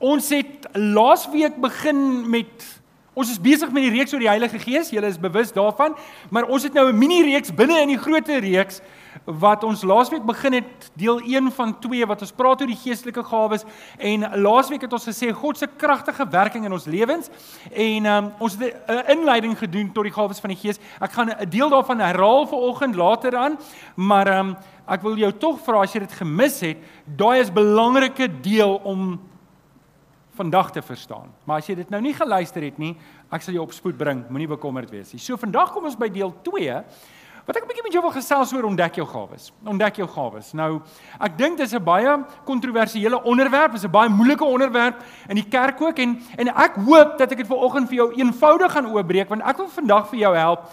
Ons het laasweek begin met ons is besig met die reeks oor die Heilige Gees. Julle is bewus daarvan, maar ons het nou 'n mini reeks binne in die groter reeks wat ons laasweek begin het deel 1 van 2 wat ons praat oor die geestelike gawes en laasweek het ons gesê God se kragtige werking in ons lewens en um, ons het 'n inleiding gedoen tot die gawes van die Gees. Ek gaan 'n deel daarvan herhaal vanoggend later aan, maar um, ek wil jou tog vra as jy dit gemis het, daai is 'n belangrike deel om vandag te verstaan. Maar as jy dit nou nie geluister het nie, ek sal jou op spoed bring, moenie bekommerd wees nie. So vandag kom ons by deel 2 wat ek 'n bietjie met jou wil gesels oor ontdek jou gawes. Ontdek jou gawes. Nou, ek dink dis 'n baie kontroversiële onderwerp, is 'n baie moeilike onderwerp in die kerk ook en en ek hoop dat ek dit vanoggend vir jou eenvoudig gaan oopbreek want ek wil vandag vir jou help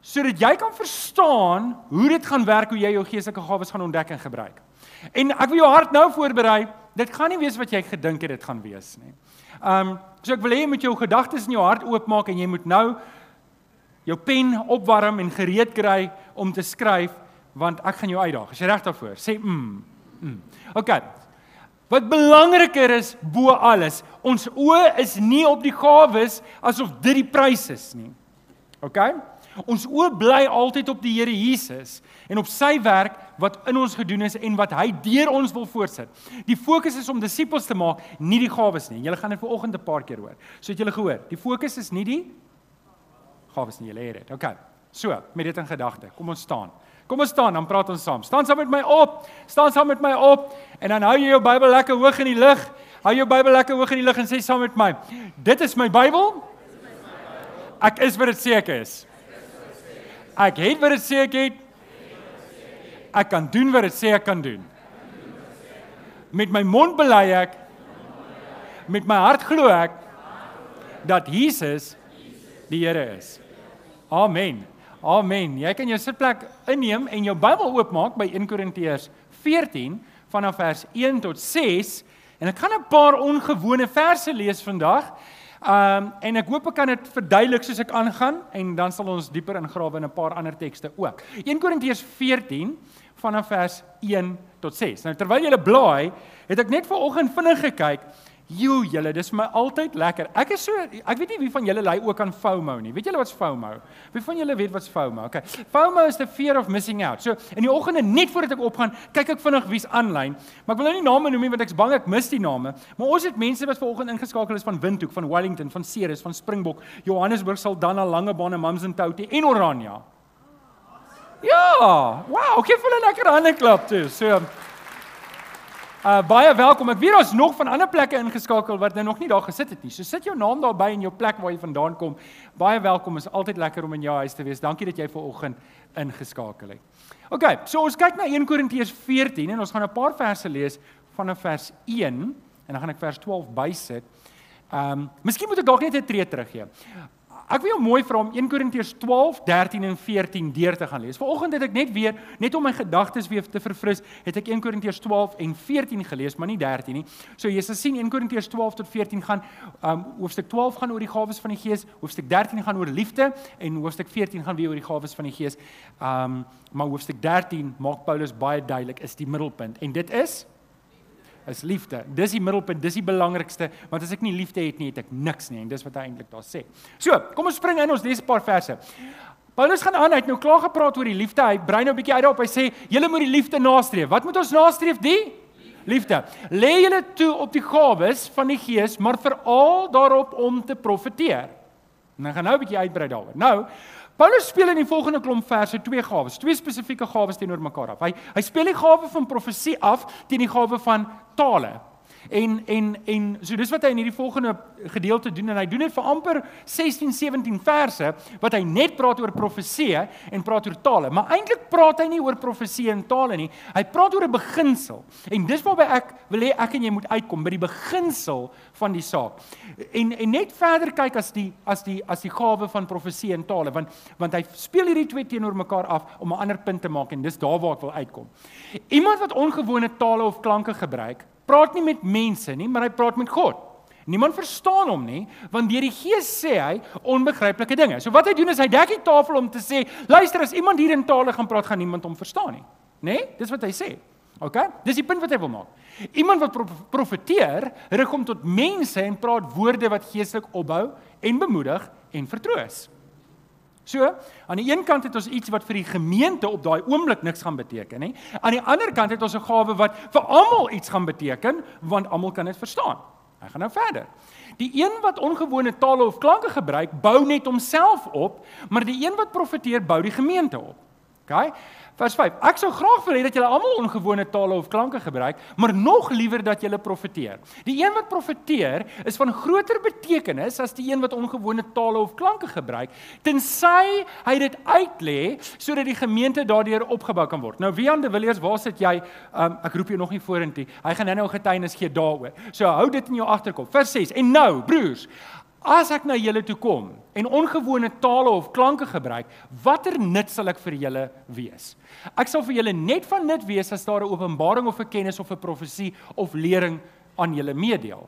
sodat jy kan verstaan hoe dit gaan werk hoe jy jou geestelike gawes gaan ontdek en gebruik. En ek wil jou hart nou voorberei dit gaan nie wees wat jy gedink het dit gaan wees nie. Um so ek wil hê jy moet jou gedagtes in jou hart oopmaak en jy moet nou jou pen opwarm en gereed kry om te skryf want ek gaan jou uitdaag. Is jy reg daarvoor? Sê mm. mm. OK. Wat belangriker is bo alles, ons oë is nie op die gawes asof dit die prys is nie. OK? Ons oë bly altyd op die Here Jesus en op sy werk wat in ons gedoen is en wat hy deur ons wil voortsit. Die fokus is om disippels te maak, nie die gawes nie. Julle gaan dit vanoggend 'n paar keer hoor. So het julle gehoor. Die fokus is nie die gawes nie, julle het dit. OK. So, met dit in gedagte, kom ons staan. Kom ons staan, dan praat ons saam. Staan saam met my op. Staan saam met my op en dan hou jy jou Bybel lekker hoog in die lug. Hou jou Bybel lekker hoog in die lug en sê saam met my: Dit is my Bybel. Ek is wat dit sê ek is. Ek het wat dit sê ek het. Ek kan doen wat dit sê ek kan doen. Met my mond bely ek met my hart glo ek dat Jesus die Here is. Amen. Amen. Jy kan jou sitplek inneem en jou Bybel oopmaak by 1 Korintiërs 14 vanaf vers 1 tot 6 en ek gaan 'n paar ongewone verse lees vandag. Um en ek hoop ek kan dit verduidelik soos ek aangaan en dan sal ons dieper ingrawe in 'n paar ander tekste ook. 1 Korintiërs 14 vanaf vers 1 tot 6. Nou terwyl jy blaai, het ek net vanoggend vinnig gekyk Jo, julle, dis vir my altyd lekker. Ek is so ek weet nie wie van julle lei ook aan FOMO nie. Weet julle wat's FOMO? Wie van julle weet wat's FOMO? Okay. FOMO is the fear of missing out. So, in die oggende net voordat ek opgaan, kyk ek vinnig wie's aanlyn. Maar ek wil nou nie name noem nie want ek's bang ek mis die name. Maar ons het mense wat vanoggend ingeskakel is van Windhoek, van Wellington, van Ceres, van Springbok, Johannesburg, Saldanha, Langebaan, Mamsentouty en Orania. Ja, wow, het vir 'n lekker hande klap toe. So Uh baie welkom. Ek weet daar's nog van ander plekke ingeskakel wat nou nog nie daar gesit het nie. So sit jou naam daarby in jou plek waar jy vandaan kom. Baie welkom. Is altyd lekker om in jou huis te wees. Dankie dat jy ver oggend ingeskakel het. OK, so ons kyk na 1 Korintiërs 14 en ons gaan 'n paar verse lees vanaf vers 1 en dan gaan ek vers 12 bysit. Ehm, um, miskien moet ek dalk net 'n tree teruggee. Ek wil jou mooi vra om 1 Korintiërs 12, 13 en 14 deur te gaan lees. Vanoggend het ek net weer net om my gedagtes weer te verfris, het ek 1 Korintiërs 12 en 14 gelees, maar nie 13 nie. So jy sal sien 1 Korintiërs 12 tot 14 gaan um hoofstuk 12 gaan oor die gawes van die Gees, hoofstuk 13 gaan oor liefde en hoofstuk 14 gaan weer oor die gawes van die Gees. Um maar hoofstuk 13 maak Paulus baie duidelik is die middelpunt en dit is is liefde. Dis die middelpunt, dis die belangrikste, want as ek nie liefde het nie, het ek niks nie en dis wat hy eintlik daar sê. So, kom ons spring in ons lees 'n paar verse. Paulus gaan aan, hy het nou klaar gepraat oor die liefde. Hy brei nou 'n bietjie uit daarop. Hy sê, "Julle moet die liefde nastreef." Wat moet ons nastreef? Die liefde. Lê julle toe op die gawes van die Gees, maar veral daarop om te profeteer. En dan gaan nou 'n bietjie uitbrei daaroor. Nou, Paulus speel in die volgende klomp verse twee gawes, twee spesifieke gawes teenoor mekaar af. Hy hy speel die gawe van profesie af teen die gawe van tale. En en en so dis wat hy in hierdie volgende gedeelte doen en hy doen dit vir amper 16 17 verse wat hy net praat oor profeseë en praat oor tale. Maar eintlik praat hy nie oor profeseë en tale nie. Hy praat oor 'n beginsel. En dis waarby ek wil hê ek en jy moet uitkom by die beginsel van die saak. En en net verder kyk as die as die as die gawe van profeseë en tale want want hy speel hierdie twee teenoor mekaar af om 'n ander punt te maak en dis daar waar ek wil uitkom. Iemand wat ongewone tale of klanke gebruik praat nie met mense nie, maar hy praat met God. Niemand verstaan hom nie, want deur die Gees sê hy onbegryplike dinge. So wat hy doen is hy dek die tafel om te sê, luister as iemand hier in tale gaan praat, gaan niemand hom verstaan nie. Nê? Nee? Dis wat hy sê. OK? Dis die punt wat hy wil maak. Iemand wat profeteer, rig hom tot mense en praat woorde wat geestelik opbou en bemoedig en vertroos. So, aan die een kant het ons iets wat vir die gemeente op daai oomblik niks gaan beteken nie. Aan die ander kant het ons 'n gawe wat vir almal iets gaan beteken, want almal kan dit verstaan. Hy gaan nou verder. Die een wat ongewone tale of klanke gebruik, bou net homself op, maar die een wat profeteer, bou die gemeente op. OK? Vers 5. Ek sou graag wil hê dat julle almal ongewone tale of klanke gebruik, maar nog liewer dat julle profeteer. Die een wat profeteer is van groter betekenis as die een wat ongewone tale of klanke gebruik, tensy hy dit uitlê sodat die gemeente daardeur opgebou kan word. Nou Wian de Villiers, waar sit jy? Um, ek roep jou nog nie vorentoe. Hy gaan nou-nou getuienis gee daaroor. So hou dit in jou agterkop. Vers 6. En nou, broers, As ek na julle toe kom en ongewone tale of klanke gebruik, watter nut sal ek vir julle wees? Ek sal vir julle net van nut wees as daar 'n openbaring of 'n kennis of 'n profesie of lering aan julle meedeel.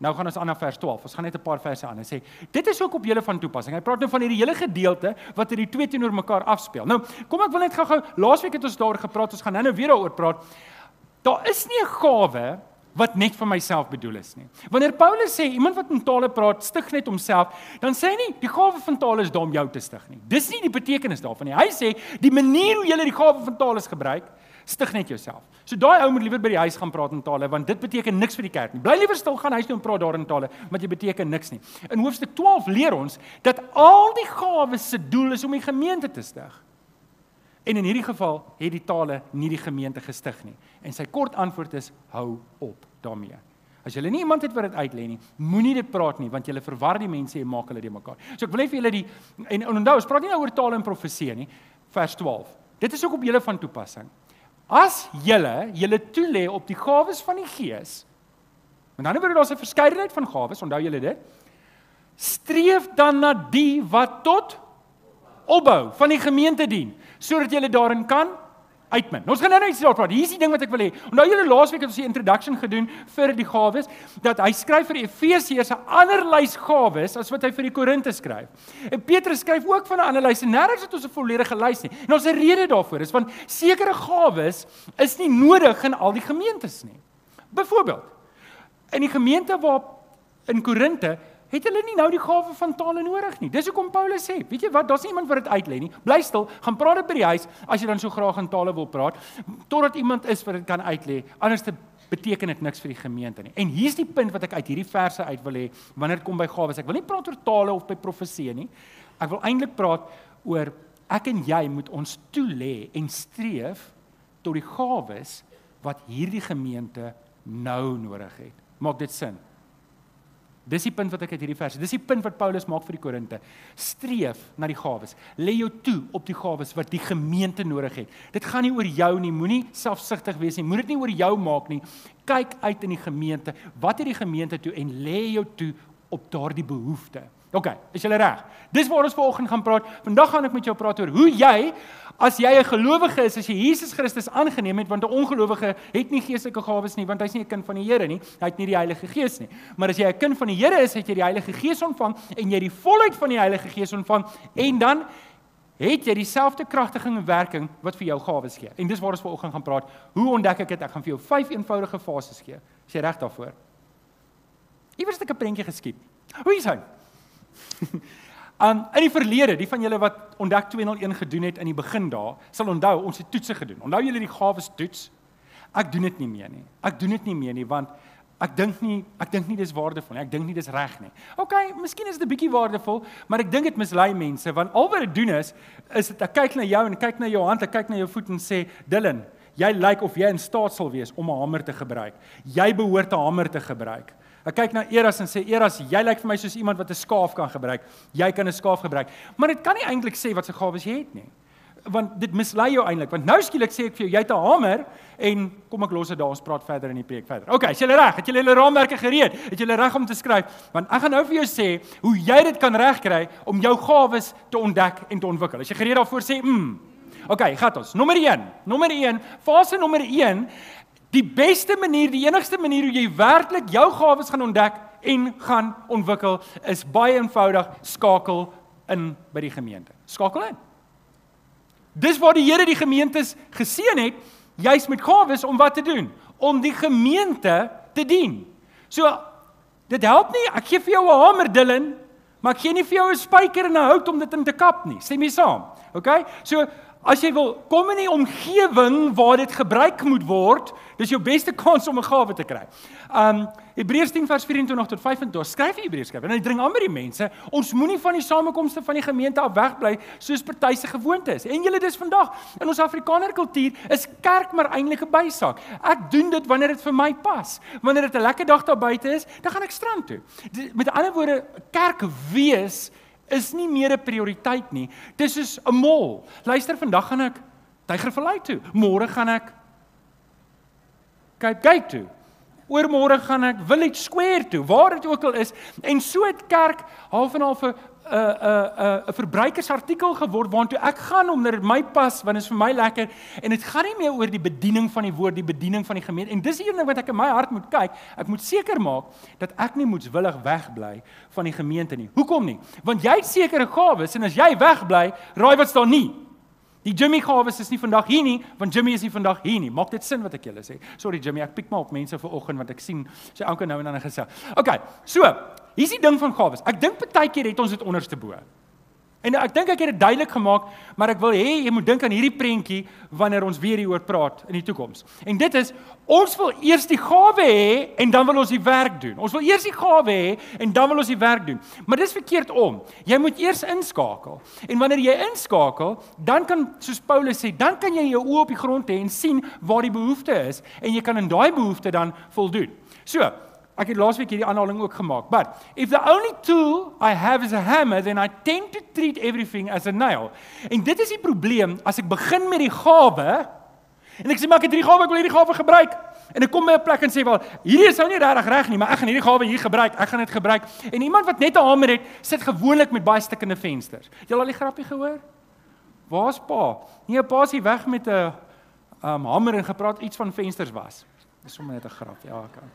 Nou gaan ons aan na vers 12. Ons gaan net 'n paar verse aan en sê dit is ook op julle van toepassing. Hy praat nou van hierdie hele gedeelte wat hierdie twee teenoor mekaar afspeel. Nou, kom ek wil net gou-gou laasweek het ons daaroor gepraat. Ons gaan nou-nou weer daaroor praat. Daar is nie 'n gawe wat net vir myself bedoel is nie. Wanneer Paulus sê iemand wat in tale praat stig net homself, dan sê hy nie die gawe van tale is daar om jou te stig nie. Dis nie die betekenis daarvan nie. Hy sê die manier hoe jy die gawe van tale gebruik, stig net jouself. So daai ou moet liewer by die huis gaan praat in tale want dit beteken niks vir die kerk nie. Bly liewer stil gaan huis toe en praat daar in tale want dit beteken niks nie. In hoofstuk 12 leer ons dat al die gawes se doel is om die gemeente te stig. En in hierdie geval het die tale nie die gemeente gestig nie. En sy kort antwoord is hou op daarmee. As jy nie iemand het wat dit uitlê nie, moenie dit praat nie want jy verwar die mense en maak hulle die mekaar. So ek wil net vir julle die en, en onthou, ons praat nie nou oor tale en profesie nie. Vers 12. Dit is ook op julle van toepassing. As julle julle toelê op die gawes van die Gees. Want dan word daar 'n verskeidenheid van gawes, onthou julle dit? Streef dan na die wat tot opbou van die gemeente dien sodat jy daarin kan uitmin. Ons gaan nou net daaroor praat. Hier is die ding wat ek wil hê. Onthou julle laasweek het ons die introduction gedoen vir die gawes dat hy skryf vir Efesiërs 'n ander lys gawes as wat hy vir die Korinte skryf. En Petrus skryf ook van 'n ander lys. Nêrens het ons 'n volledige lys nie. En ons het 'n rede daarvoor. Is want sekere gawes is nie nodig in al die gemeentes nie. Byvoorbeeld in die gemeente waar in Korinte het hulle nie nou die gawe van tale nodig nie. Dis hoekom Paulus sê, weet jy wat, daar's niemand wat dit uitlê nie. Bly stil, gaan praat dit by die huis as jy dan so graag in tale wil praat, totdat iemand is wat dit kan uitlê. Anders te beteken dit niks vir die gemeente nie. En hier's die punt wat ek uit hierdie verse uit wil hê wanneer dit kom by gawes. Ek wil nie praat oor tale of by profesie nie. Ek wil eintlik praat oor ek en jy moet ons toelê en streef tot die gawes wat hierdie gemeente nou nodig het. Maak dit sin? Dis die punt wat ek uit hierdie verse. Dis die punt wat Paulus maak vir die Korinte. Streef na die gawes. Lê jou toe op die gawes wat die gemeente nodig het. Dit gaan nie oor jou nie. Moenie selfsugtig wees nie. Moenie dit nie oor jou maak nie. Kyk uit in die gemeente. Wat het die gemeente toe en lê jou toe op daardie behoeftes. OK, is julle reg? Dis waar ons vanoggend gaan praat. Vandag gaan ek met jou praat oor hoe jy as jy 'n gelowige is, as jy Jesus Christus aangeneem het, want 'n ongelowige het nie geestelike gawes nie, want hy's nie 'n kind van die Here nie. Hy het nie die Heilige Gees nie. Maar as jy 'n kind van die Here is, het jy die Heilige Gees ontvang en jy die volheid van die Heilige Gees ontvang en dan het jy dieselfde kragtiging en werking wat vir jou gawes gee. En dis waar ons vanoggend gaan praat. Hoe ontdek ek dit? Ek gaan vir jou vyf eenvoudige fases gee. Is jy reg daarvoor? Iewers het ek 'n prentjie geskiet. Hoe is hy? Um in die verlede, die van julle wat ontdek 201 gedoen het in die begin daar, sal onthou ons het toetse gedoen. Onthou julle die gawes toets? Ek doen dit nie meer nie. Ek doen dit nie meer nie want ek dink nie ek dink nie dis waardevol nie. Ek dink nie dis reg nie. OK, miskien is dit 'n bietjie waardevol, maar ek dink dit mislei mense want al wat dit doen is is dit ek kyk na jou en kyk na jou hand, ek kyk na jou voet en sê, "Dylan, jy lyk of jy in staat sal wees om 'n hamer te gebruik. Jy behoort 'n hamer te gebruik." Ek kyk na Eras en sê Eras, jy lyk vir my soos iemand wat 'n skaaf kan gebruik. Jy kan 'n skaaf gebruik. Maar dit kan nie eintlik sê wat se gawes jy het nie. Want dit mislei jou eintlik. Want nou skielik sê ek vir jou, jy het 'n hamer en kom ek los dit daar, ons praat verder in die preek verder. OK, is jy reg? Het jy julle raamwerke gereed? Het jy reg om te skryf? Want ek gaan nou vir jou sê hoe jy dit kan regkry om jou gawes te ontdek en te ontwikkel. As jy gereed daarvoor sê, mm. OK, gaan ons. Nommer 1. Nommer 1, fase nommer 1 Die beste manier, die enigste manier hoe jy werklik jou gawes gaan ontdek en gaan ontwikkel is baie eenvoudig skakel in by die gemeente. Skakel in. Dis waar die Here die gemeentes geseën het juis met gawes om wat te doen? Om die gemeente te dien. So dit help nie ek gee vir jou 'n hamer Dylan, maar ek gee nie vir jou 'n spyker en 'n hout om dit in te kap nie. Stem jy saam? OK? So As jy wil kom in 'n omgewing waar dit gebruik moet word, dis jou beste kans om 'n gawe te kry. Um Hebreërs 10 vers 24 tot 25 skryf die Hebreërs skryf en hy dring aan by die mense, ons moenie van die samekomste van die gemeente af wegbly soos party se gewoonte is. En julle dis vandag in ons Afrikaner kultuur is kerk maar eintlik 'n bysaak. Ek doen dit wanneer dit vir my pas. Wanneer dit 'n lekker dag daar buite is, dan gaan ek strand toe. Met ander woorde, kerk wees is nie meer 'n prioriteit nie. Dis soos 'n mall. Luister, vandag gaan ek Tygervallei toe. Môre gaan ek Cape Gate toe. Oormôre gaan ek Village Square toe, waar dit ook al is. En so het kerk half en half 'n 'n 'n 'n verbruikersartikel geword waartoe ek gaan omdat dit my pas, want dit is vir my lekker en dit gaan nie meer oor die bediening van die woord, die bediening van die gemeente. En dis die een ding wat ek in my hart moet kyk. Ek moet seker maak dat ek nie moetswillig wegbly van die gemeente nie. Hoekom nie? Want jy het sekere gawes en as jy wegbly, raai wat staan nie. Die Jimmy gawes is nie vandag hier nie, want Jimmy is nie vandag hier nie. Maak dit sin wat ek julle sê? Sorry Jimmy, ek piek maar op mense vanoggend want ek sien sy ouke nou en dan gesê. OK. So, hier's die ding van gawes. Ek dink baie keer het ons dit onderste bo. En ek dink ek het dit duidelik gemaak, maar ek wil hê jy moet dink aan hierdie prentjie wanneer ons weer hieroor praat in die toekoms. En dit is ons wil eers die gawe hê en dan wil ons die werk doen. Ons wil eers die gawe hê en dan wil ons die werk doen. Maar dis verkeerd om. Jy moet eers inskakel. En wanneer jy inskakel, dan kan soos Paulus sê, dan kan jy jou oë op die grond hê en sien waar die behoefte is en jy kan in daai behoefte dan voldoen. So, Ek het laasweek hierdie aanhaling ook gemaak. But if the only tool I have is a hammer, then I tend to treat everything as a nail. En dit is die probleem as ek begin met die gawe en ek sê maar ek het hierdie gawe, ek wil hierdie gawe gebruik. En ek kom by 'n plek en sê wel, hierdie is nou nie regtig reg nie, maar ek gaan hierdie gawe hier gebruik. Ek gaan dit gebruik. En iemand wat net 'n hamer het, sit gewoonlik met baie stikkende vensters. Jy al die grappie gehoor? Waar's pa? Nee, pa is weg met 'n um, hamer en gepraat iets van vensters was. Dis sommer net 'n grap. Ja, okay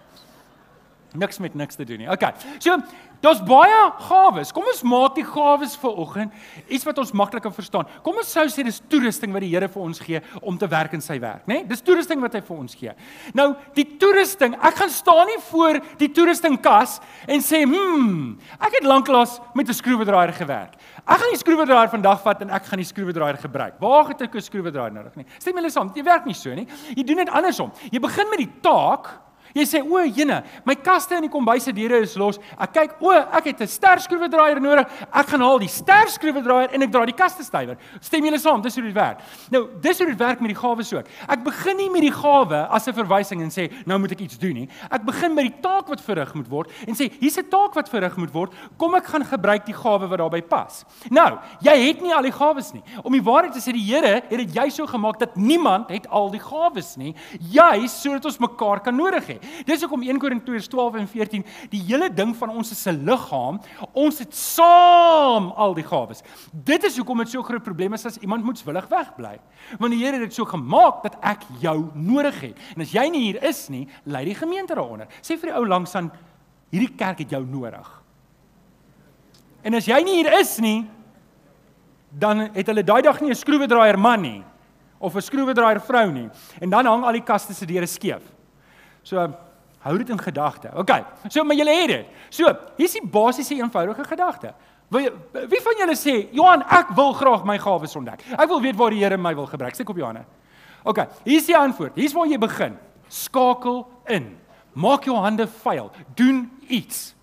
niks met niks te doen nie. Okay. So, daar's baie gawes. Kom ons maak die gawes vir oggend iets wat ons maklik kan verstaan. Kom ons sou sê dis toerusting wat die Here vir ons gee om te werk in sy werk, né? Nee? Dis toerusting wat hy vir ons gee. Nou, die toerusting, ek gaan staan nie voor die toerustingkas en sê, "Hm, ek het lanklaas met 'n skroewedraaier gewerk. Ek gaan die skroewedraaier vandag vat en ek gaan die skroewedraaier gebruik. Waar het ek 'n skroewedraaier nodig nie? Stem julle saam, dit werk nie so nie. Jy doen dit andersom. Jy begin met die taak Jy sê o, jene, my kaste in die kombuis se deure is los. Ek kyk, o, ek het 'n sterskroewedraaier nodig. Ek gaan haal die sterskroewedraaier en ek draai die kaste stywer. Stem julle saam? Dis hoe dit werk. Nou, dis hoe dit werk met die gawes ook. Ek begin nie met die gawe as 'n verwysing en sê nou moet ek iets doen nie. Ek begin met die taak wat verrig moet word en sê hier's 'n taak wat verrig moet word. Kom ek gaan gebruik die gawe wat daarbey pas. Nou, jy het nie al die gawes nie. Om die waarheid te sê, die Here het dit jy so gemaak dat niemand het al die gawes nie, juis sodat ons mekaar kan nodig hê. Dis hoekom 1 Korintiërs 12 en 14 die hele ding van ons is 'n liggaam. Ons het saam al die gawes. Dit is hoekom dit so groot probleem is as iemand moetswillig wegbly. Want die Here het dit so gemaak dat ek jou nodig het. En as jy nie hier is nie, lê die gemeente daaronder. Sê vir die ou langs aan hierdie kerk het jou nodig. En as jy nie hier is nie, dan het hulle daai dag nie 'n skroewedraaier man nie of 'n skroewedraaier vrou nie. En dan hang al die kaste se deure skeef. So hou dit in gedagte. OK. So maar julle het dit. So, hier's die basiese eenvoudige gedagte. Wie wie van julle sê, "Johan, ek wil graag my gawes ontdek. Ek wil weet waar die Here my wil gebruik." Steek op jou hande. OK. Hier's die antwoord. Hier's waar jy begin. Skakel in. Maak jou hande vuil. Doen iets.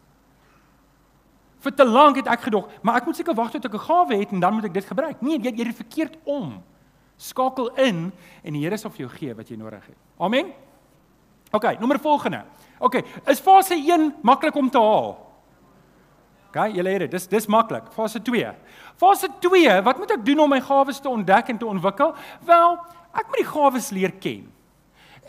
Vir te lank het ek gedog, maar ek moet seker wag tot ek 'n gawe het en dan moet ek dit gebruik. Nee, jy jy het verkeerd om. Skakel in en die Here sal vir jou gee wat jy nodig het. Amen. OK, nommer volgende. OK, is fase 1 maklik om te haal? OK, julle het dit. Dis dis maklik. Fase 2. Fase 2, wat moet ek doen om my gawes te ontdek en te ontwikkel? Wel, ek moet die gawes leer ken.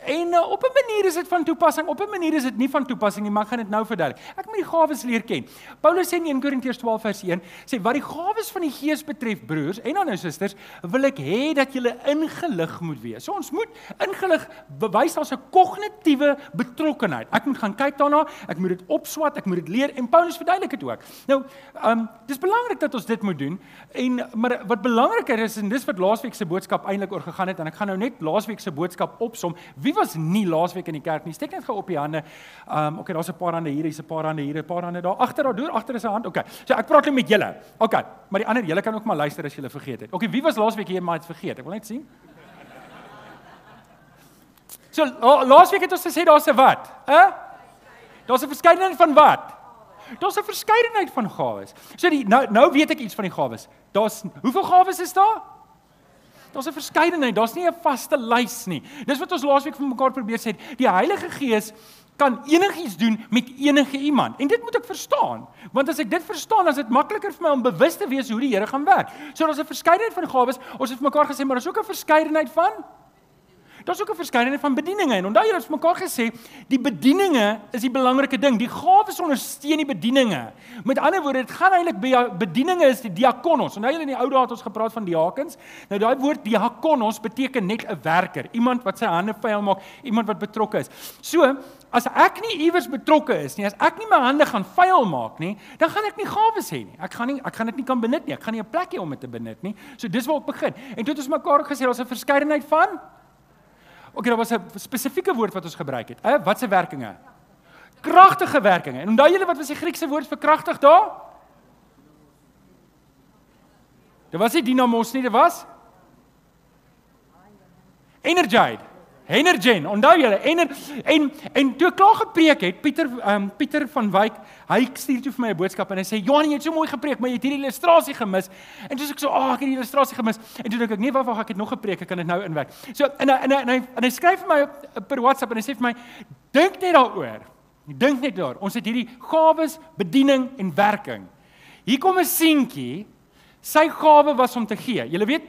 En uh, op 'n manier is dit van toepassing, op 'n manier is dit nie van toepassing nie, maar ek gaan dit nou verduidelik. Ek moet die gawes leer ken. Paulus sê in 1 Korintiërs 12 vers 1, sê wat die gawes van die Gees betref, broers en dan nou susters, wil ek hê dat julle ingelig moet wees. So ons moet ingelig bewys daar's 'n kognitiewe betrokkenheid. Ek moet gaan kyk daarna, ek moet dit opswat, ek moet dit leer en Paulus verduidelik dit ook. Nou, ehm um, dis belangrik dat ons dit moet doen en maar wat belangriker is en dis wat laasweek se boodskap eintlik oor gegaan het en ek gaan nou net laasweek se boodskap opsom. Wie was nie laasweek in die kerk nie? Steek net gou op die hande. Ehm um, okay, daar's 'n paar hande hier, hier's 'n paar hande hier, 'n paar hande daar. Agter daar deur, agter is 'n hand. Okay. So ek praat net met julle. Okay, maar die ander julle kan ook maar luister as julle vergeet het. Okay, wie was laasweek hier maar het vergeet? Ek wil net sien. So laasweek het ons gesê daar's 'n wat? Hæ? Daar's 'n verskeidenheid van wat? Daar's 'n verskeidenheid van gawes. So die nou nou weet ek iets van die gawes. Daar's hoeveel gawes is daar? Daar's 'n verskeidenheid. Daar's nie 'n vaste lys nie. Dis wat ons laasweek vir mekaar probeer sê. Die Heilige Gees kan enigiets doen met enige iemand. En dit moet ek verstaan. Want as ek dit verstaan, dan is dit makliker vir my om bewus te wees hoe die Here gaan werk. So daar's 'n verskeidenheid van gawes. Ons het vir mekaar gesê, maar daar's ook 'n verskeidenheid van Daar's ook 'n verskeidenheid van bedieninge en onthou julle het mekaar gesê, die bedieninge is die belangrike ding. Die gawes ondersteun die bedieninge. Met ander woorde, dit gaan eintlik by bedieninge is die diakonos. Onthou julle in die ou dae het ons gepraat van diakens. Nou daai woord diakonos beteken net 'n werker, iemand wat sy hande vuil maak, iemand wat betrokke is. So, as ek nie iewers betrokke is nie, as ek nie my hande gaan vuil maak nie, dan gaan ek nie gawes hê nie. Ek gaan nie ek gaan dit nie kan benut nie. Ek gaan nie 'n plek hê om dit te benut nie. So dis waar ek begin. En toe het ons mekaar gesê daar's 'n verskeidenheid van Ok, daar was 'n spesifieke woord wat ons gebruik het. Hè, wat se werkinge? Kragtige werkinge. En onthou julle wat was die Griekse woord vir kragtig daar? Dit was nie dynamos nie, dit was energize. Energen, onthou julle, ener en en toe klaar gepreek het Pieter um, Pieter van Wyk, hy stuur toe vir my 'n boodskap en hy sê Johan, jy het so mooi gepreek, maar jy het hierdie illustrasie gemis. En toe sê ek so, "Ag, oh, ek het die illustrasie gemis." En toe dink ek, "Nee, wag, wag, ek het nog gepreek, ek kan dit nou inwerk." So en en en, en hy en hy skryf vir my per WhatsApp en hy sê vir my, "Dink net daaroor. Dink net daar. Ons het hierdie gawes, bediening en werking. Hier kom 'n seentjie. Sy gawe was om te gee. Jy weet,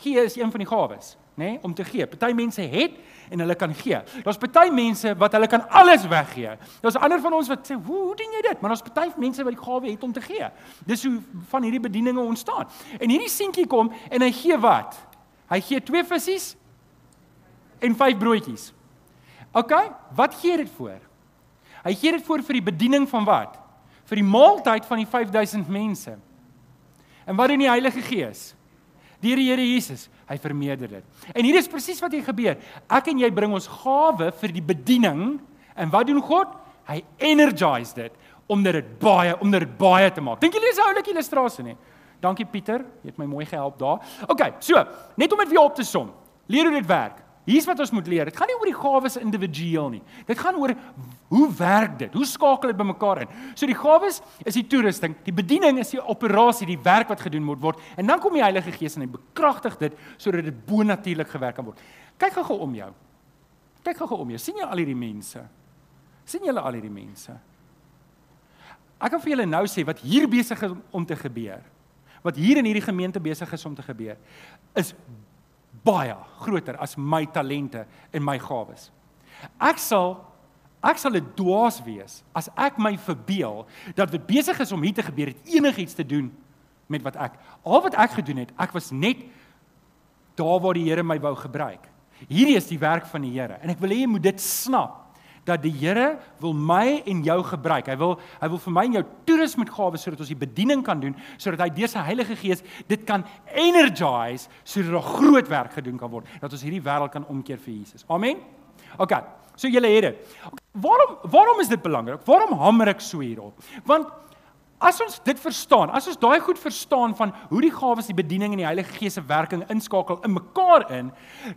gee is een van die gawes, nê, nee, om te gee. Party mense het en hulle kan gee. Daar's baie mense wat hulle kan alles weggee. Daar's ander van ons wat sê, "Hoe, hoe doen jy dit?" Maar daar's baie mense wat die gawe het om te gee. Dis hoe van hierdie bedieninge ontstaan. En hierdie seentjie kom en hy gee wat? Hy gee twee visse en vyf broodjies. OK, wat gee dit voor? Hy gee dit voor vir die bediening van wat? Vir die maaltyd van die 5000 mense. En wat doen die Heilige Gees? Die Here Jesus, hy vermeerder dit. En hier is presies wat hier gebeur. Ek en jy bring ons gawe vir die bediening en wat doen God? Hy energize dit omdat dit baie omdat dit baie te maak. Dink julle dis 'n oulike illustrasie nie? Dankie Pieter, jy het my mooi gehelp daar. OK, so, net om dit weer op te som. Leer hoe dit werk. Hier's wat ons moet leer. Dit gaan nie oor die gawes individueel nie. Dit gaan oor hoe werk dit? Hoe skakel dit bymekaar in? So die gawes is die toerusting, die bediening is die operasie, die werk wat gedoen moet word. En dan kom die Heilige Gees en hy bekragtig dit sodat dit bonatuurlik gewerk kan word. Kyk gou-gou om jou. Kyk gou-gou om jou. sien jy al hierdie mense? sien julle al hierdie mense? Ek kan vir julle nou sê wat hier besig is om te gebeur. Wat hier in hierdie gemeente besig is om te gebeur is baie groter as my talente en my gawes. Ek sal ek sal 'n dwaas wees as ek my verbeel dat dit besig is om hier te gebeur het enigiets te doen met wat ek al wat ek gedoen het, ek was net daar waar die Here my wou gebruik. Hierdie is die werk van die Here en ek wil hê jy moet dit snap dat die Here wil my en jou gebruik. Hy wil hy wil vir my en jou toerus met gawes sodat ons die bediening kan doen, sodat hy deur sy Heilige Gees dit kan energize sodat daar groot werk gedoen kan word, dat ons hierdie wêreld kan omkeer vir Jesus. Amen. OK. So julle het dit. Okay, waarom waarom is dit belangrik? Waarom hamer ek so hierop? Want As ons dit verstaan, as ons daai goed verstaan van hoe die gawes die bediening en die Heilige Gees se werking inskakel in mekaar in,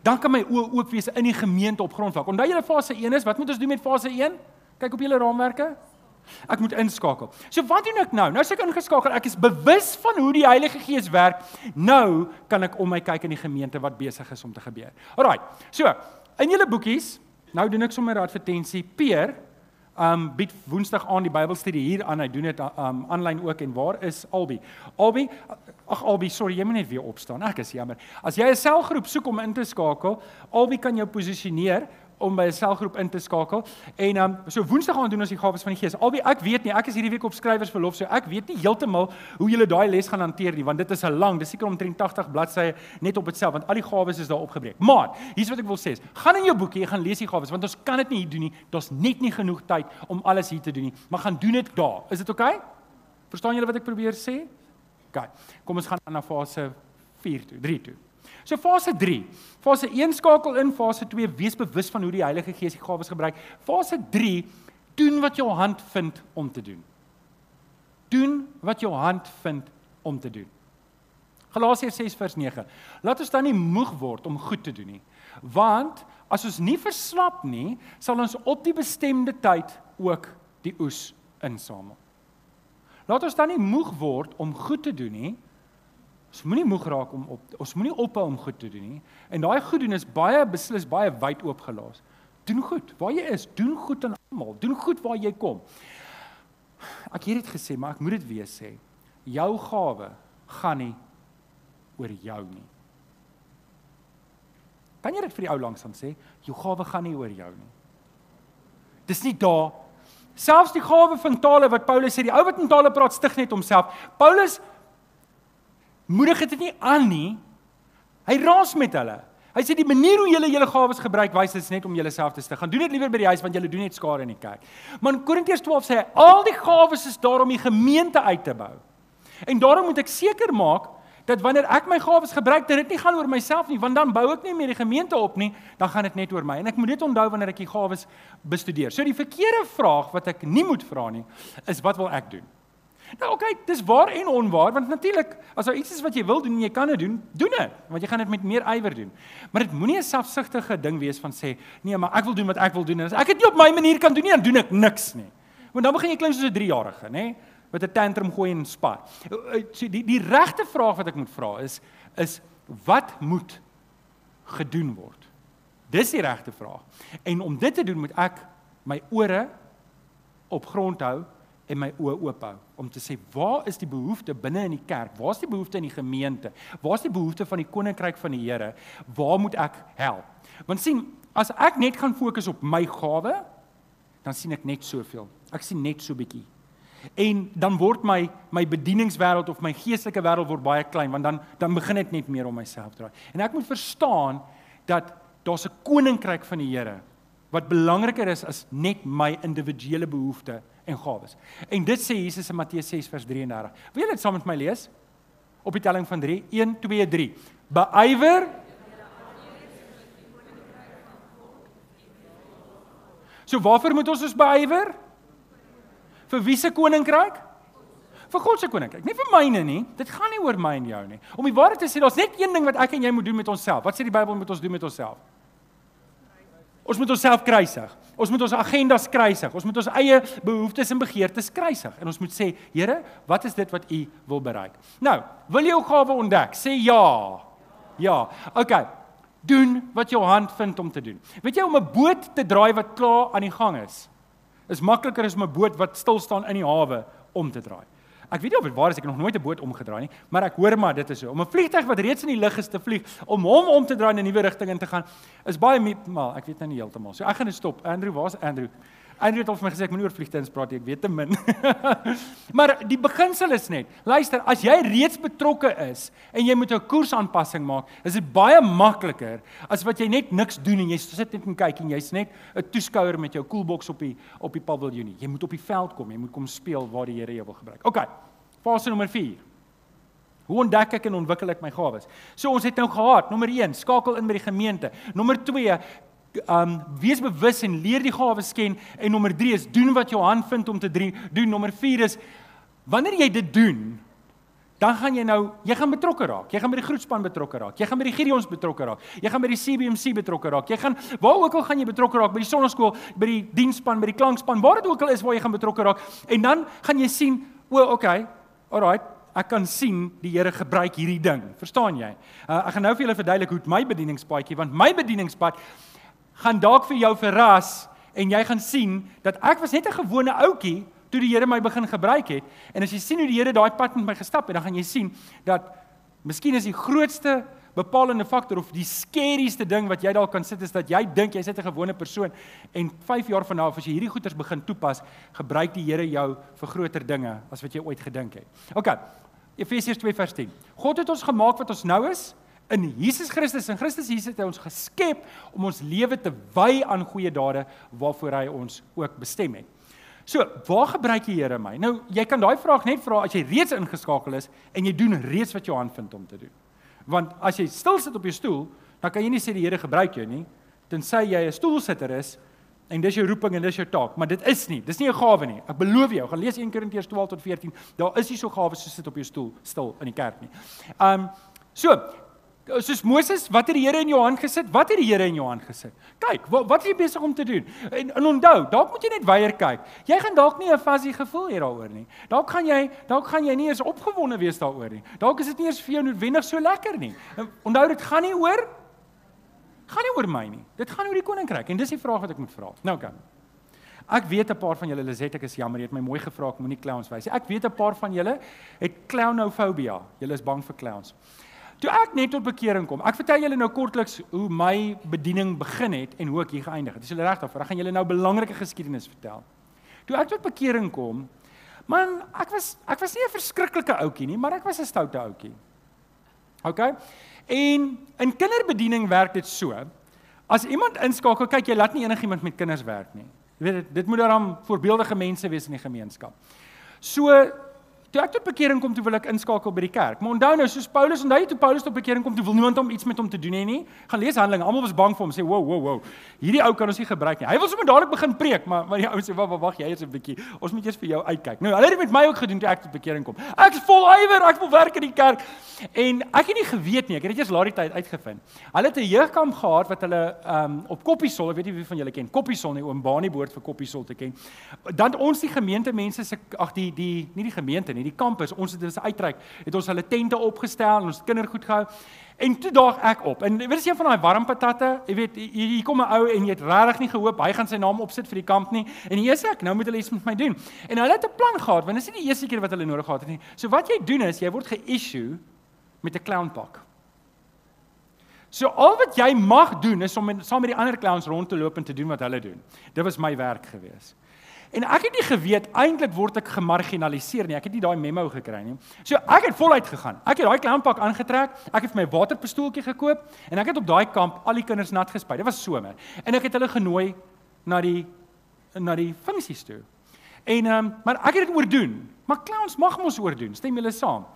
dan kan my oë oop wees in die gemeente op grondvlak. Onthou julle fase 1 is, wat moet ons doen met fase 1? Kyk op julle raamwerke. Ek moet inskakel. So wat doen ek nou? Nou as ek ingeskakel, ek is bewus van hoe die Heilige Gees werk. Nou kan ek om my kyk in die gemeente wat besig is om te gebeur. Alraai. So, in julle boekies, nou doen ek sommer 'n advertensie. Peer um bied Woensdag aan die Bybelstudie hier aan. Hy doen dit um aanlyn ook en waar is Albi? Albi, ag Albi, sorry, jy moet net weer opstaan. Ek is jammer. As jy 'n selgroep soek om in te skakel, Albi kan jou posisioneer om by 'n selgroep in te skakel. En ehm um, so Woensdag gaan doen ons die gawes van die Gees. Albei ek weet nie, ek is hierdie week op skrywersverlof, so ek weet nie heeltemal hoe julle daai les gaan hanteer nie, want dit is 'n lang, dis seker omtrent 80 bladsye net op dit self, want al die gawes is daar opgebreek. Maar hier's wat ek wil sê, is, gaan in jou boekie, gaan lees die gawes, want ons kan dit nie hier doen nie. Daar's net nie genoeg tyd om alles hier te doen nie. Maar gaan doen dit daar. Is dit oukei? Okay? Verstaan julle wat ek probeer sê? OK. Kom ons gaan aan na fase 4 toe, 3 toe. So fase 3. Fase 1 skakel in, fase 2 wees bewus van hoe die Heilige Gees die gawes gebruik. Fase 3 doen wat jou hand vind om te doen. Doen wat jou hand vind om te doen. Galasiërs 6 vers 9. Laat ons dan nie moeg word om goed te doen nie. Want as ons nie verslap nie, sal ons op die bestemde tyd ook die oes insamel. Laat ons dan nie moeg word om goed te doen nie, Ons moenie moeg raak om op ons moenie ophou om goed te doen nie. En daai goed doen is baie beslis baie wyd oopgelaat. Doen goed waar jy is, doen goed aan almal, doen goed waar jy kom. Ek het dit gesê, maar ek moet dit weer sê. Jou gawe gaan nie oor jou nie. Kan jy dit vir die ou langsam sê? Jou gawe gaan nie oor jou nie. Dis nie daar selfs die gawe van tale wat Paulus sê, die ou wat in tale praat stig net homself. Paulus moedig dit nie aan nie. Hy raas met hulle. Hy sê die manier hoe julle julle gawes gebruik wys dit net om julleself te stig. Gaan doen dit liewer by die huis want julle doen net skade in die kerk. Maar in Korintiërs 12 sê hy al die gawes is daar om die gemeente uit te bou. En daarom moet ek seker maak dat wanneer ek my gawes gebruik, dat dit nie gaan oor myself nie, want dan bou ek nie meer die gemeente op nie, dan gaan dit net oor my. En ek moet dit onthou wanneer ek die gawes bestudeer. So die verkeerde vraag wat ek nie moet vra nie, is wat wil ek doen? Nou oké, okay, dis waar en onwaar want natuurlik as daar iets is wat jy wil doen en jy kan dit doen, doen dit, want jy gaan dit met meer ywer doen. Maar dit moenie 'n selfsugtige ding wees van sê, nee, maar ek wil doen wat ek wil doen en as ek dit nie op my manier kan doen nie, dan doen ek niks nie. Want dan begin jy klink soos 'n 3-jarige, nê, met 'n tantrum gooi en spat. Eh, so die die regte vraag wat ek moet vra is is wat moet gedoen word? Dis die regte vraag. En om dit te doen moet ek my ore op grond hou en my oë oop hou om te sê waar is die behoefte binne in die kerk? Waar is die behoefte in die gemeente? Waar is die behoefte van die koninkryk van die Here? Waar moet ek help? Want sien, as ek net gaan fokus op my gawe, dan sien ek net soveel. Ek sien net so bietjie. En dan word my my bedieningswêreld of my geestelike wêreld word baie klein want dan dan begin dit net meer om myself draai. En ek moet verstaan dat daar's 'n koninkryk van die Here wat belangriker is as net my individuele behoeftes en gawes. En dit sê Jesus in Matteus 6 vers 33. Wil jy dit saam met my lees? Op die telling van 3, 1 2 3. Beywer So waarvoor moet ons ons beywer? Vir wie se koninkryk? Vir God se koninkryk. Nie vir myne nie. Dit gaan nie oor my en jou nie. Om die waarheid te sê, daar's net een ding wat ek en jy moet doen met onsself. Wat sê die Bybel moet ons doen met onsself? Ons moet onsself kruisig. Ons moet ons agendas kruisig. Ons moet ons eie behoeftes en begeertes kruisig. En ons moet sê, Here, wat is dit wat U wil bereik? Nou, wil jy jou gawe ontdek? Sê ja. Ja. OK. Doen wat jou hand vind om te doen. Weet jy om 'n boot te draai wat klaar aan die gang is, is makliker as om 'n boot wat stil staan in die hawe om te draai. Ek weet nie of dit waar is ek het nog nooit 'n boot omgedraai nie, maar ek hoor maar dit is so. Om 'n vliegtyg wat reeds in die lug is te vlieg, om hom om te draai in 'n nuwe rigting in te gaan, is baie mal. Ek weet nou nie heeltemal. So ek gaan net stop. Andrew, waar's Andrew? Andrew het al vir my gesê ek moenie oor vliegtygs praat nie. Ek weet te min. maar die beginsel is net, luister, as jy reeds betrokke is en jy moet 'n koersaanpassing maak, is dit baie makliker as wat jy net niks doen en jy sit net en kyk en jy's net 'n toeskouer met jou koelboks op die op die paviljoen. Jy moet op die veld kom, jy moet kom speel waar die Here jou wil gebruik. OK. Fase nommer 4. Hoe ontdek ek en ontwikkel ek my gawes? So ons het nou gehad, nommer 1, skakel in by die gemeente. Nommer 2, um wees bewus en leer die gawes ken en nommer 3 is doen wat jou hand vind om te doen. Nommer 4 is wanneer jy dit doen, dan gaan jy nou, jy gaan betrokke raak. Jy gaan by die groetspan betrokke raak. Jy gaan by die Gideons betrokke raak. Jy gaan by die CBMC betrokke raak. Jy gaan waar ook al gaan jy betrokke raak by die sonneskool, by die diensspan, by die klankspan, waar dit ook al is waar jy gaan betrokke raak. En dan gaan jy sien, o, okay. Alraai, ek kan sien die Here gebruik hierdie ding. Verstaan jy? Uh, ek gaan nou vir julle verduidelik hoe my bedieningspaadjie, want my bedieningspad gaan dalk vir jou verras en jy gaan sien dat ek was net 'n gewone ouetjie toe die Here my begin gebruik het en as jy sien hoe die Here daai pad met my gestap het dan gaan jy sien dat miskien is die grootste bepalende faktor of die scarieste ding wat jy dalk kan sit is dat jy dink jy's net 'n gewone persoon en 5 jaar van nou af as jy hierdie goeters begin toepas, gebruik die Here jou vir groter dinge as wat jy ooit gedink het. OK. Efesiërs 2 vers 10. God het ons gemaak wat ons nou is in Jesus Christus. In Christus Jesus het hy ons geskep om ons lewe te wy aan goeie dade waarvoor hy ons ook bestem het. So, waar gebruik die Here my? Nou, jy kan daai vraag net vra as jy reeds ingeskakel is en jy doen reeds wat jou hand vind om te doen. Want as jy stil sit op jou stoel, dan kan jy nie sê die Here gebruik jou nie, tensy jy 'n stoelsitter is en dis jou roeping en dis jou taak, maar dit is nie. Dis nie 'n gawe nie. Ek beloof jou, gaan lees 1 Korintiërs 12 tot 14. Daar is nie so gawes so sit op jou stoel stil in die kerk nie. Um so, soos Moses, wat het die Here in jou hand gesit? Wat het die Here in jou hand gesit? Kyk, wat wat is jy besig om te doen? En, en onthou, dalk moet jy net weier kyk. Jy gaan dalk nie 'n fuzzy gevoel hê daaroor nie. Dalk gaan jy, dalk gaan jy nie eens opgewonde wees daaroor nie. Dalk is dit nie eens vir jou noodwendig so lekker nie. Onthou, dit gaan nie oor gaan nie oor my nie. Dit gaan oor die koninkryk en dis die vraag wat ek moet vra. Nou kan. Ek weet 'n paar van julle, Liset, ek is jammer, jy het my mooi gevra ek moenie clowns wys nie. Ek weet 'n paar van julle het clownofobia. Julle is bang vir clowns. Toe ek net tot bekering kom. Ek vertel julle nou kortliks hoe my bediening begin het en hoe ek hier geëindig het. Dis julle reg daarvoor. Ek gaan julle nou 'n belangrike geskiedenis vertel. Toe ek tot bekering kom, man, ek was ek was nie 'n verskriklike ouetjie nie, maar ek was 'n stoute ouetjie. OK? En in kinderbediening werk dit so. As iemand inskakel, kyk jy laat nie enigiemand met kinders werk nie. Jy weet dit, dit moet dan voorbeeldige mense wees in die gemeenskap. So Toe ek tot bekering kom, toe wil ek inskakel by die kerk. Maar onthou nou, soos Paulus, onthou toe Paulus tot bekering kom, toe wil niemand hom iets met hom te doen hê nie. Gaan lees Handelinge. Almal was bang vir hom, sê, "Wow, wow, wow. Hierdie ou kan ons nie gebruik nie." Hy wil sommer dadelik begin preek, maar maar die ou sê, "Wag, wag, jy is 'n bietjie. Ons moet eers vir jou uitkyk." Nou, hulle het met my ook gedoen toe ek tot bekering kom. Ek is vol ywer, ek wil werk in die kerk. En ek het nie geweet nie, ek het dit eers later tyd uitgevind. Hulle het 'n jeugkamp gehad wat hulle um op Koppiesol, ek weet nie wie van julle ken Koppiesol nie, oom Bani behoort vir Koppiesol te ken. Dan ons die gemeente mense se ag die die nie die gemeente nie, die kampus, ons het dit uitreik, het ons hulle tente opgestel en ons kindergoed gehou. En toe daag ek op. En weet jy van daai warm patatte, jy weet hier kom 'n ou en jy het regtig nie gehoop hy gaan sy naam opsit vir die kamp nie. En hier is ek, nou moet hulle iets met my doen. En hulle het 'n plan gehad, want dit is nie die eerste keer wat hulle nodig gehad het nie. So wat jy doen is jy word ge-issue met 'n clownpak. So al wat jy mag doen is om saam met die ander clowns rond te loop en te doen wat hulle doen. Dit was my werk geweest. En ek het nie geweet eintlik word ek gemarginaliseer nie. Ek het nie daai memo gekry nie. So ek het voluit gegaan. Ek het daai klamppak aangetrek. Ek het vir my waterpistooltjie gekoop en ek het op daai kamp al die kinders nat gespuit. Dit was somer. En ek het hulle genooi na die na die funksies toe. En ehm um, maar ek het dit oordoen. Maar clowns mag mos oordoen. Stem julle saam?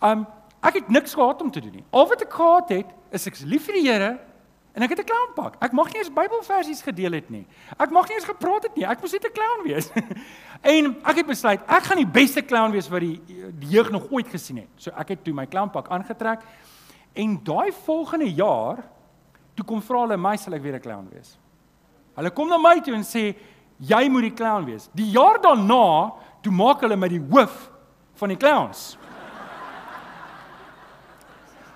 Ehm um, ek het niks gehad om te doen nie. Al wat ek gehad het is ek lief vir die Here En ek het 'n clownpak. Ek mag nie eens Bybelversies gedeel het nie. Ek mag nie eens gepraat het nie. Ek moes net 'n clown wees. en ek het besluit ek gaan die beste clown wees wat die, die jeug nog ooit gesien het. So ek het toe my clownpak aangetrek en daai volgende jaar toe kom vra hulle my sal ek weer 'n clown wees. Hulle kom na my toe en sê jy moet die clown wees. Die jaar daarna toe maak hulle my die hoof van die clowns.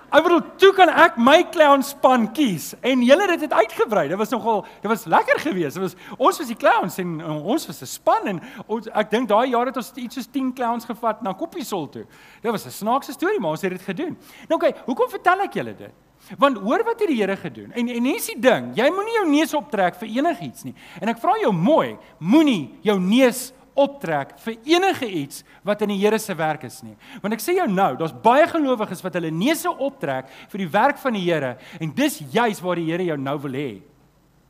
Ek bedoel, toe kan ek my clown span kies en julle het dit uitgebrei. Dit was nogal, dit was lekker geweest. Dit was ons was die clowns en, en ons was 'n span en ons ek dink daai jaar het ons iets soos 10 clowns gevat na Koppiesol toe. Dit was 'n snaakse storie, maar ons het dit gedoen. Nou oké, okay, hoekom vertel ek julle dit? Want hoor wat het die Here gedoen? En en hier's die ding, jy moenie jou neus optrek vir enigiets nie. En ek vra jou mooi, moenie jou neus optrek vir enige iets wat in die Here se werk is nie. Want ek sê jou nou, daar's baie gelowiges wat hulle neuse optrek vir die werk van die Here en dis juis waar die Here jou nou wil hê.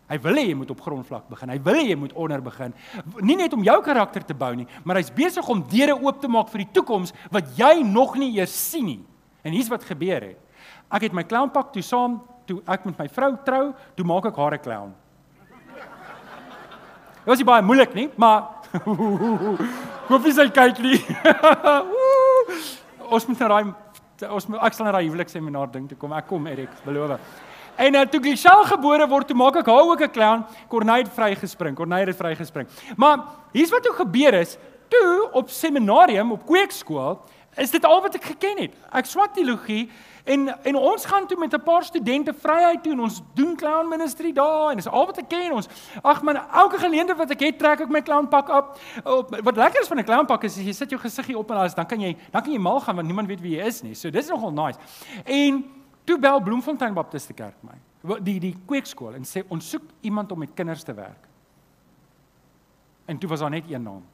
Hy wil hê jy moet op grondvlak begin. Hy wil hê jy moet onder begin. Nie net om jou karakter te bou nie, maar hy's besig om deure oop te maak vir die toekoms wat jy nog nie eers sien nie. En hier's wat gebeur het. Ek het my clownpak toe saam toe ek met my vrou trou, toe maak ek haar 'n clown. Dit was nie baie moeilik nie, maar Hoef jy sy kyk nie. ons moet na daai ons moet ek sal na daai huwelikseminar ding toe kom. Ek kom Erik, beloof. En uh, toe Giselle gebore word, toe maak ek haar ook 'n clown. Corneille het vrygespring. Corneille het vrygespring. Maar hier's wat toe gebeur is, toe op seminarium op kweekskool, is dit al wat ek geken het. Ek swat teologie En en ons gaan toe met 'n paar studente vryheid toe en ons doen clown ministry daar en dis al wat ek ken ons. Ag man, elke geleentheid wat ek het, trek ek my clown pak op. op wat lekker is van 'n clown pak is jy sit jou gesiggie op en alles, dan kan jy dan kan jy mal gaan want niemand weet wie jy is nie. So dis nogal nice. En Toe bel Bloemfontein Baptiste Kerk my, die die kweekskool en sê ons soek iemand om met kinders te werk. En toe was daar net een naam.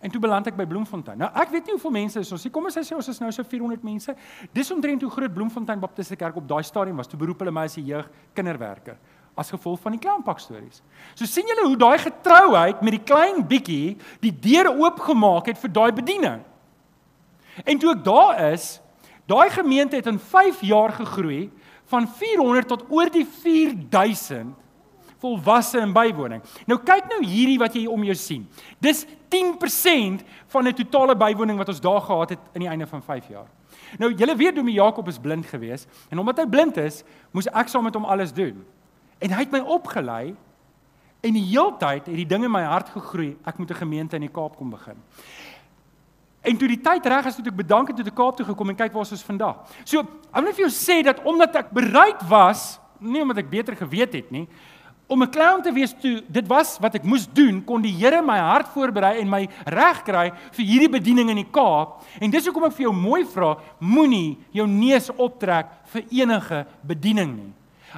En toe beland ek by Bloemfontein. Nou ek weet nie hoeveel mense is ons nie. Kom ons sê ons is nou so 400 mense. Dis omtrent hoe groot Bloemfontein Baptiste Kerk op daai stadium was. Toe beroep hulle my as 'n jeug kinderwerker as gevolg van die clownpak stories. So sien julle hoe daai getrouheid met die klein bietjie die deur oopgemaak het vir daai bediening. En toe ek daar is, daai gemeente het in 5 jaar gegroei van 400 tot oor die 4000 volwasse in bywoning. Nou kyk nou hierdie wat jy om jou sien. Dis 10% van die totale bywoning wat ons daar gehad het in die einde van 5 jaar. Nou julle weet Domie Jakob is blind geweest en omdat hy blind is, moes ek saam met hom alles doen. En hy het my opgelei en die heeltyd het die ding in my hart gegroei. Ek moet 'n gemeente in die Kaap kom begin. En toe die tyd reg is, het ek bedank en toe te Kaap toe gekom en kyk waar ons is vandag. So, ek wil vir jou sê dat omdat ek bereid was, nie omdat ek beter geweet het nie, om 'n clown te wees toe dit was wat ek moes doen kon die Here my hart voorberei en my reg kry vir hierdie bediening in die Kaap. En dis hoekom ek vir jou mooi vra moenie jou neus optrek vir enige bediening nie.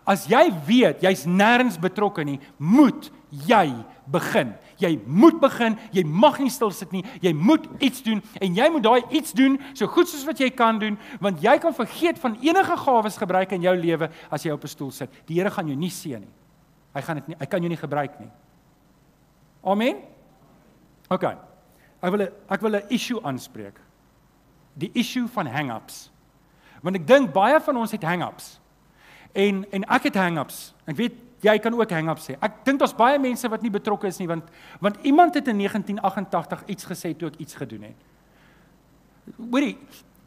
As jy weet jy's nêrens betrokke nie moet jy begin. Jy moet begin jy mag nie stil sit nie jy moet iets doen en jy moet daai iets doen so goed soos wat jy kan doen want jy kan vergeet van enige gawes gebruik in jou lewe as jy op 'n stoel sit. Die Here gaan jou nie seën nie Hy gaan dit nie hy kan jou nie gebruik nie. Amen. OK. Ek wil ek wil 'n issue aanspreek. Die issue van hang-ups. Want ek dink baie van ons het hang-ups. En en ek het hang-ups. Ek weet jy kan ook hang-ups hê. Ek dink daar's baie mense wat nie betrokke is nie want want iemand het in 1988 iets gesê toe ek iets gedoen het. Hoorie,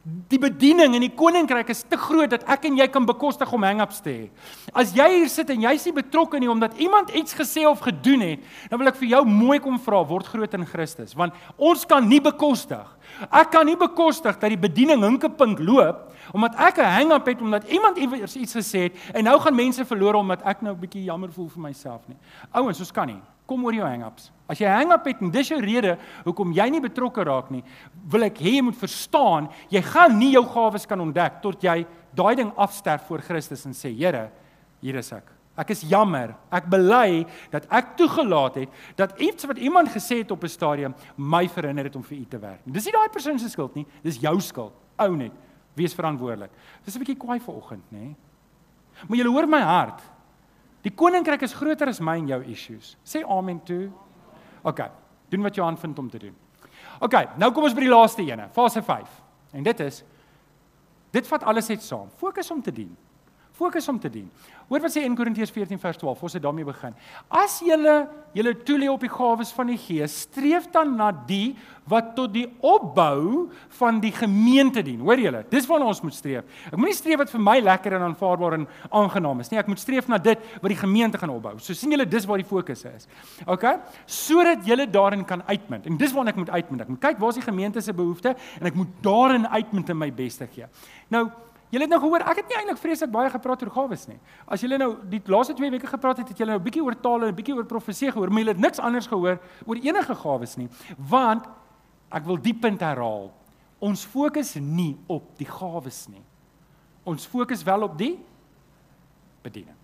Die bediening in die koninkryk is te groot dat ek en jy kan bekostig om hang-ups te hê. As jy hier sit en jy's nie betrokke nie omdat iemand iets gesê of gedoen het, dan wil ek vir jou mooi kom vra, word groot in Christus, want ons kan nie bekostig. Ek kan nie bekostig dat die bediening hinkepink loop omdat ek 'n hang-up het omdat iemand iewers iets gesê het en nou gaan mense verloor omdat ek nou 'n bietjie jammer voel vir myself nie. Ouens, ons kan nie. Kom oor jou hang-ups. As jy hang-up het en dis jou rede hoekom jy nie betrokke raak nie, wil ek hê jy moet verstaan, jy gaan nie jou gawes kan ontdek tot jy daai ding afsterf voor Christus en sê, Here, hier is ek. Ek is jammer. Ek bely dat ek toegelaat het dat iets wat iemand gesê het op 'n stadium my verhinder het om vir u te werk. Dis nie daai persoon se skuld nie, dis jou skuld. Ou net, wees verantwoordelik. Dis 'n bietjie kwaai vanoggend, nê? Maar jy hoor my hart. Die koninkryk is groter as my en jou issues. Sê amen toe. OK. Doen wat jy aanvind om te doen. OK, nou kom ons by die laaste ene, fase 5. En dit is dit vat alles net saam. Fokus om te dien. Fokus om te dien. Hoor wat sê 1 Korintiërs 14 vers 12. Ons het daarmee begin. As julle julle toelê op die gawes van die Gees, streef dan na die wat tot die opbou van die gemeente dien. Hoor julle? Dis waarna ons moet streef. Ek moenie streef wat vir my lekker en aanvaarbaar en aangenaam is nie. Ek moet streef na dit wat die gemeente gaan opbou. So sien julle dis waar die fokus is. OK? Sodat julle daarin kan uitmunt. En dis waarna ek moet uitmunt. Ek moet kyk waar is die gemeente se behoeftes en ek moet daarin uitmunt en my bes te gee. Nou Julle het nou gehoor, ek het nie eintlik vreeslik baie gepraat oor gawes nie. As julle nou die laaste 2 weke gepraat het, het julle nou 'n bietjie oor tale en 'n bietjie oor profesie gehoor, maar julle het niks anders gehoor oor enige gawes nie. Want ek wil die punt herhaal. Ons fokus nie op die gawes nie. Ons fokus wel op die bediening.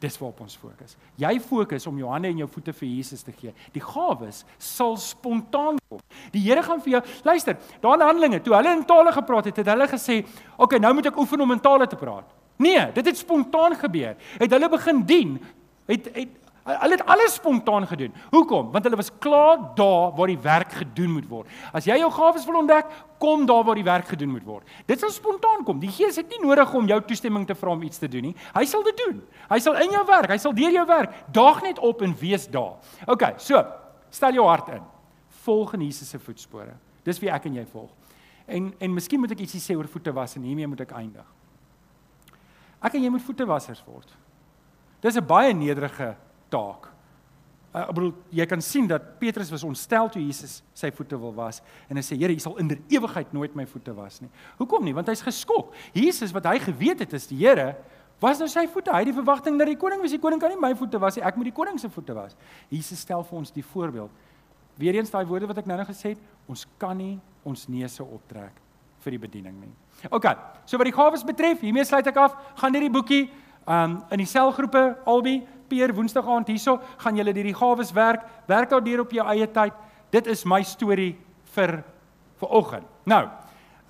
Dis waarop ons fokus. Jy fokus om jou hande en jou voete vir Jesus te gee. Die gawes sal spontaan kom. Die Here gaan vir jou luister. Daar in Handelinge, toe hulle in tale gepraat het, het hulle gesê, "Oké, okay, nou moet ek oefen om in tale te praat." Nee, dit het spontaan gebeur. Het hulle begin dien. Het het Hulle het alles spontaan gedoen. Hoekom? Want hulle was klaar daar waar die werk gedoen moet word. As jy jou gawes wil ontdek, kom daar waar die werk gedoen moet word. Dit sal spontaan kom. Die Gees het nie nodig om jou toestemming te vra om iets te doen nie. Hy sal dit doen. Hy sal in jou werk, hy sal deur jou werk. Daag net op en wees daar. OK, so, stel jou hart in. Volg in Jesus se voetspore. Dis wie ek en jy volg. En en miskien moet ek ietsie sê oor voete was en hiermee moet ek eindig. Ek en jy moet voetewassers word. Dis 'n baie nederige taak. Uh, ek bedoel jy kan sien dat Petrus was ontstel toe Jesus sy voete wil was en hy sê Here, U sal in der ewigheid nooit my voete was nie. Hoekom nie? Want hy's geskok. Jesus wat hy geweet het is die Here was nou sy voete. Hy het die verwagting dat die koning was. Die koning kan nie my voete was nie. Ek moet die koning se voete was. Jesus stel vir ons die voorbeeld. Weereens daai woorde wat ek nou-nou gesê het, ons kan nie ons neuse optrek vir die bediening nie. OK. So wat die gawes betref, hiermee sluit ek af. Gaan hierdie boekie um in die selgroepe albei Pier Woensdag aand hierso, gaan julle hierdie gawes werk. Werk daardeur op jou eie tyd. Dit is my storie vir vir oggend. Nou,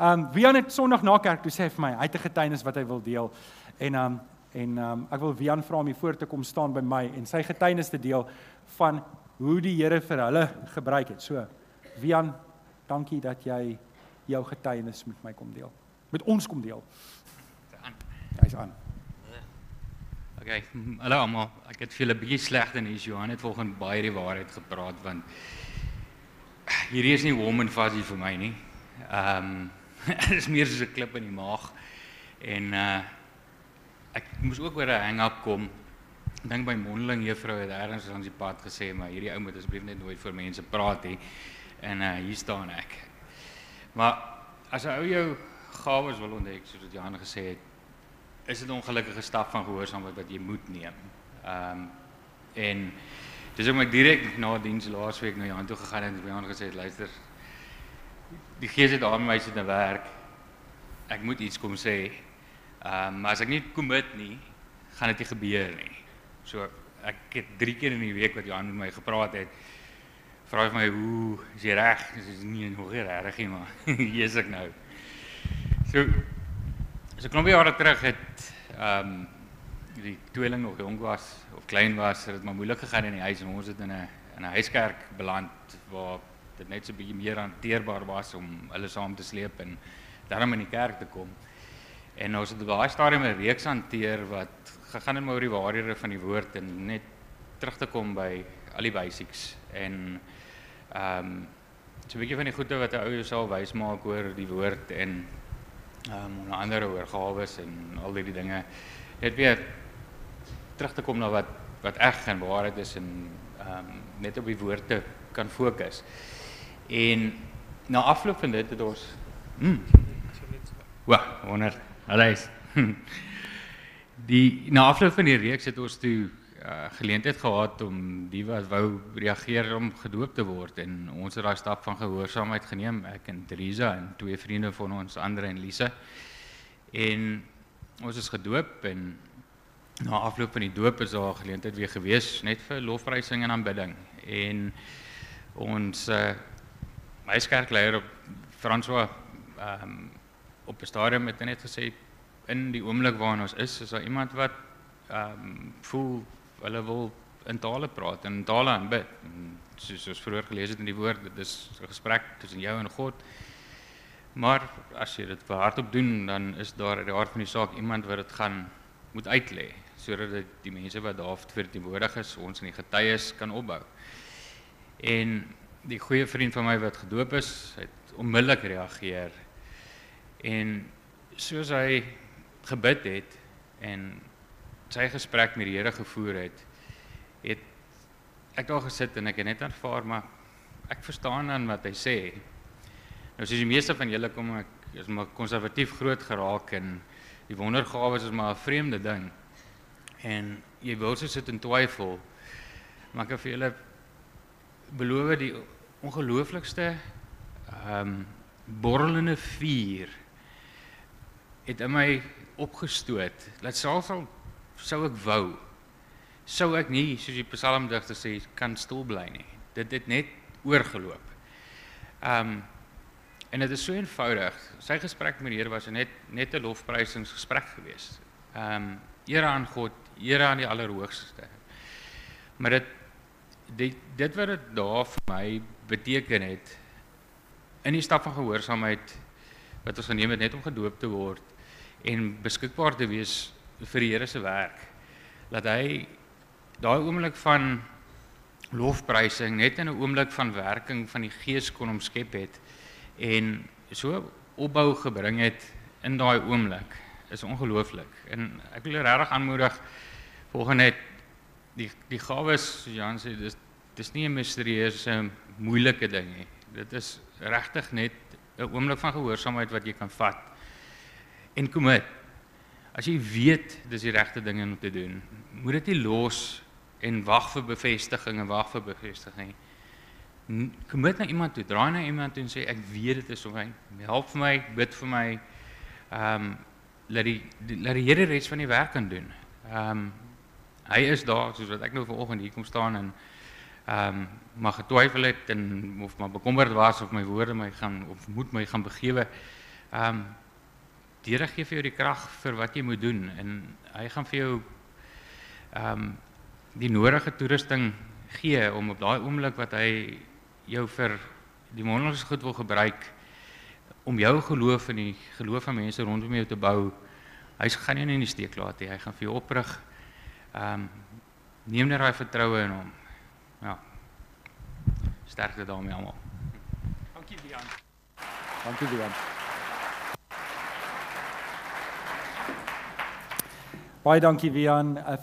um Wian het Sondag na kerk toe sê vir my, hy het 'n getuienis wat hy wil deel. En um en um ek wil Wian vra om hier voor te kom staan by my en sy getuienis te deel van hoe die Here vir hulle gebruik het. So, Wian, dankie dat jy jou getuienis met my kom deel. Met ons kom deel. Hy's aan. Okay, hallo almal. Ek het vir julle 'n bietjie slegte nuus. Johan het volgens baie die waarheid gepraat want hierdie is nie warm and fuzzy vir my nie. Ehm um, dit is meer soos 'n klip in die maag. En uh ek moes ook oor 'n hang-up kom. Dink by mondeling juffrou het ergens langs die pad gesê maar hierdie ou moet asseblief net nooit voor mense praat nie. En uh hier staan ek. Maar as 'n ou jou gawes wil ontdek, soos wat Johan gesê het, is dit 'n ongelukkige stap van gehoorsaamheid wat jy moet neem. Ehm um, en dis hoekom ek direk na diens laasweek na Johan toe gegaan het en by hom gesê het, luister, die gees het aan my sit te werk. Ek moet iets kom sê. Ehm um, maar as ek nie commit nie, gaan dit nie gebeur nie. So ek het 3 keer in die week wat Johan met my gepraat het, vra hy my hoe is jy reg? Dis nie nog reg nie, maar hier is ek nou. So so klompie jare terug het ehm um, die tweeling nog jonk was of klein was, het dit maar moeilik gegaan in die huis en ons het in 'n in 'n huiskerk beland waar dit net so 'n bietjie meer hanteerbaar was om hulle saam te sleep en daarom in die kerk te kom. En ons het op daai stadium 'n reeks hanteer wat gegaan het oor die waarhede van die woord en net terug te kom by al die basics en ehm um, so 'n bietjie van die goeie wat 'n ou jouself wys maak oor die woord en ehm um, onder andere oor gawes en al die dinge. Net weer terug te kom na wat wat eg en waarheid is en ehm um, net op die woorde kan fokus. En na afloop van dit het ons mm, Wa, wonder. Alles. Die na afloop van die reeks het ons toe uh, geleentheid gehad om die wat wou reageer om gedoop te word. En ons het daai stap van gehoorsaamheid geneem ek en Teresa en twee vriende van ons Andre en Lise. En ons is gedoop en na afloop van die doop is daar geleentheid weer gewees net vir lofprysing en aanbidding. En ons uh, meiskerkleier op François um, op 'n stadium het net gesê in die oomblik waarin ons is is daar iemand wat ehm um, voel hulle wil in tale praat en in tale aanbid. Soos ons vroeër gelees het in die woord, dit is 'n gesprek tussen jou en God. Maar as jy dit hardop doen, dan is daar uit die hart van die saak iemand wat dit gaan moet uitlê sodat die mense wat daar vir die woordig is, ons in die getuies kan opbou. En die goeie vriend van my wat gedoop is, het onmiddellik reageer. En soos hy gebid het en sy gesprek met die Here gevoer het, het ek daar gesit en ek het net ervaar maar ek verstaan dan wat hy sê. Nou soos die meeste van julle kom ek is maar konservatief groot geraak en die wondergawes is maar 'n vreemde ding. En jy wil so sit in twyfel. Maar ek kan vir julle beloof die ongelooflikste ehm um, borrelende vuur het in my opgestoot. Laat selfs al sou ek wou sou ek nie soos die psalmdigter sê kan stil bly nie. Dit het net oorgeloop. Ehm um, en dit is so eenvoudig. Sy gesprek met die Here was net net 'n lofprysingsgesprek geweest. Ehm um, eer aan God, eer aan die Allerhoogste. Maar dit dit dit wat dit daar vir my beteken het in die stap van gehoorsaamheid wat ons geneem het net om gedoop te word en beskikbaar te wees vir die Here se werk. Laat hy daai oomblik van lofprysing net in 'n oomblik van werking van die Gees kon omskep het en so opbou gebring het in daai oomblik is ongelooflik. En ek wil regtig aanmoedig volgens net die die gawes Jan sê dis dis nie 'n misterieuse moeilike ding nie. Dit is regtig net 'n oomblik van gehoorsaamheid wat jy kan vat en commit As jy weet dis die regte ding om te doen, moet dit nie los en wag vir bevestiging en wag vir bevestiging. N- Commit na iemand toe, draai na iemand toe en sê ek weet dit is om my help vir my, bid vir my. Ehm um, laat die die- laat die Here res van die werk kan doen. Ehm um, hy is daar soos wat ek nou vanoggend hier kom staan en ehm um, maar getwyfel het en of maar bekommerd was of my woorde my gaan of moet my gaan begewe. Ehm um, die Here gee vir jou die krag vir wat jy moet doen en hy gaan vir jou ehm um, die nodige toerusting gee om op daai oomblik wat hy jou vir die wonderlike goed wil gebruik om jou geloof in die geloof van mense rondom jou te bou. Hy gaan jou nie in die steek laat nie. Hy gaan vir jou oprig. Ehm um, neem net daai vertroue in hom. Ja. Sterkte daarmee almal. Dankie Wian. Dankie Wian. Baie dankie Wian.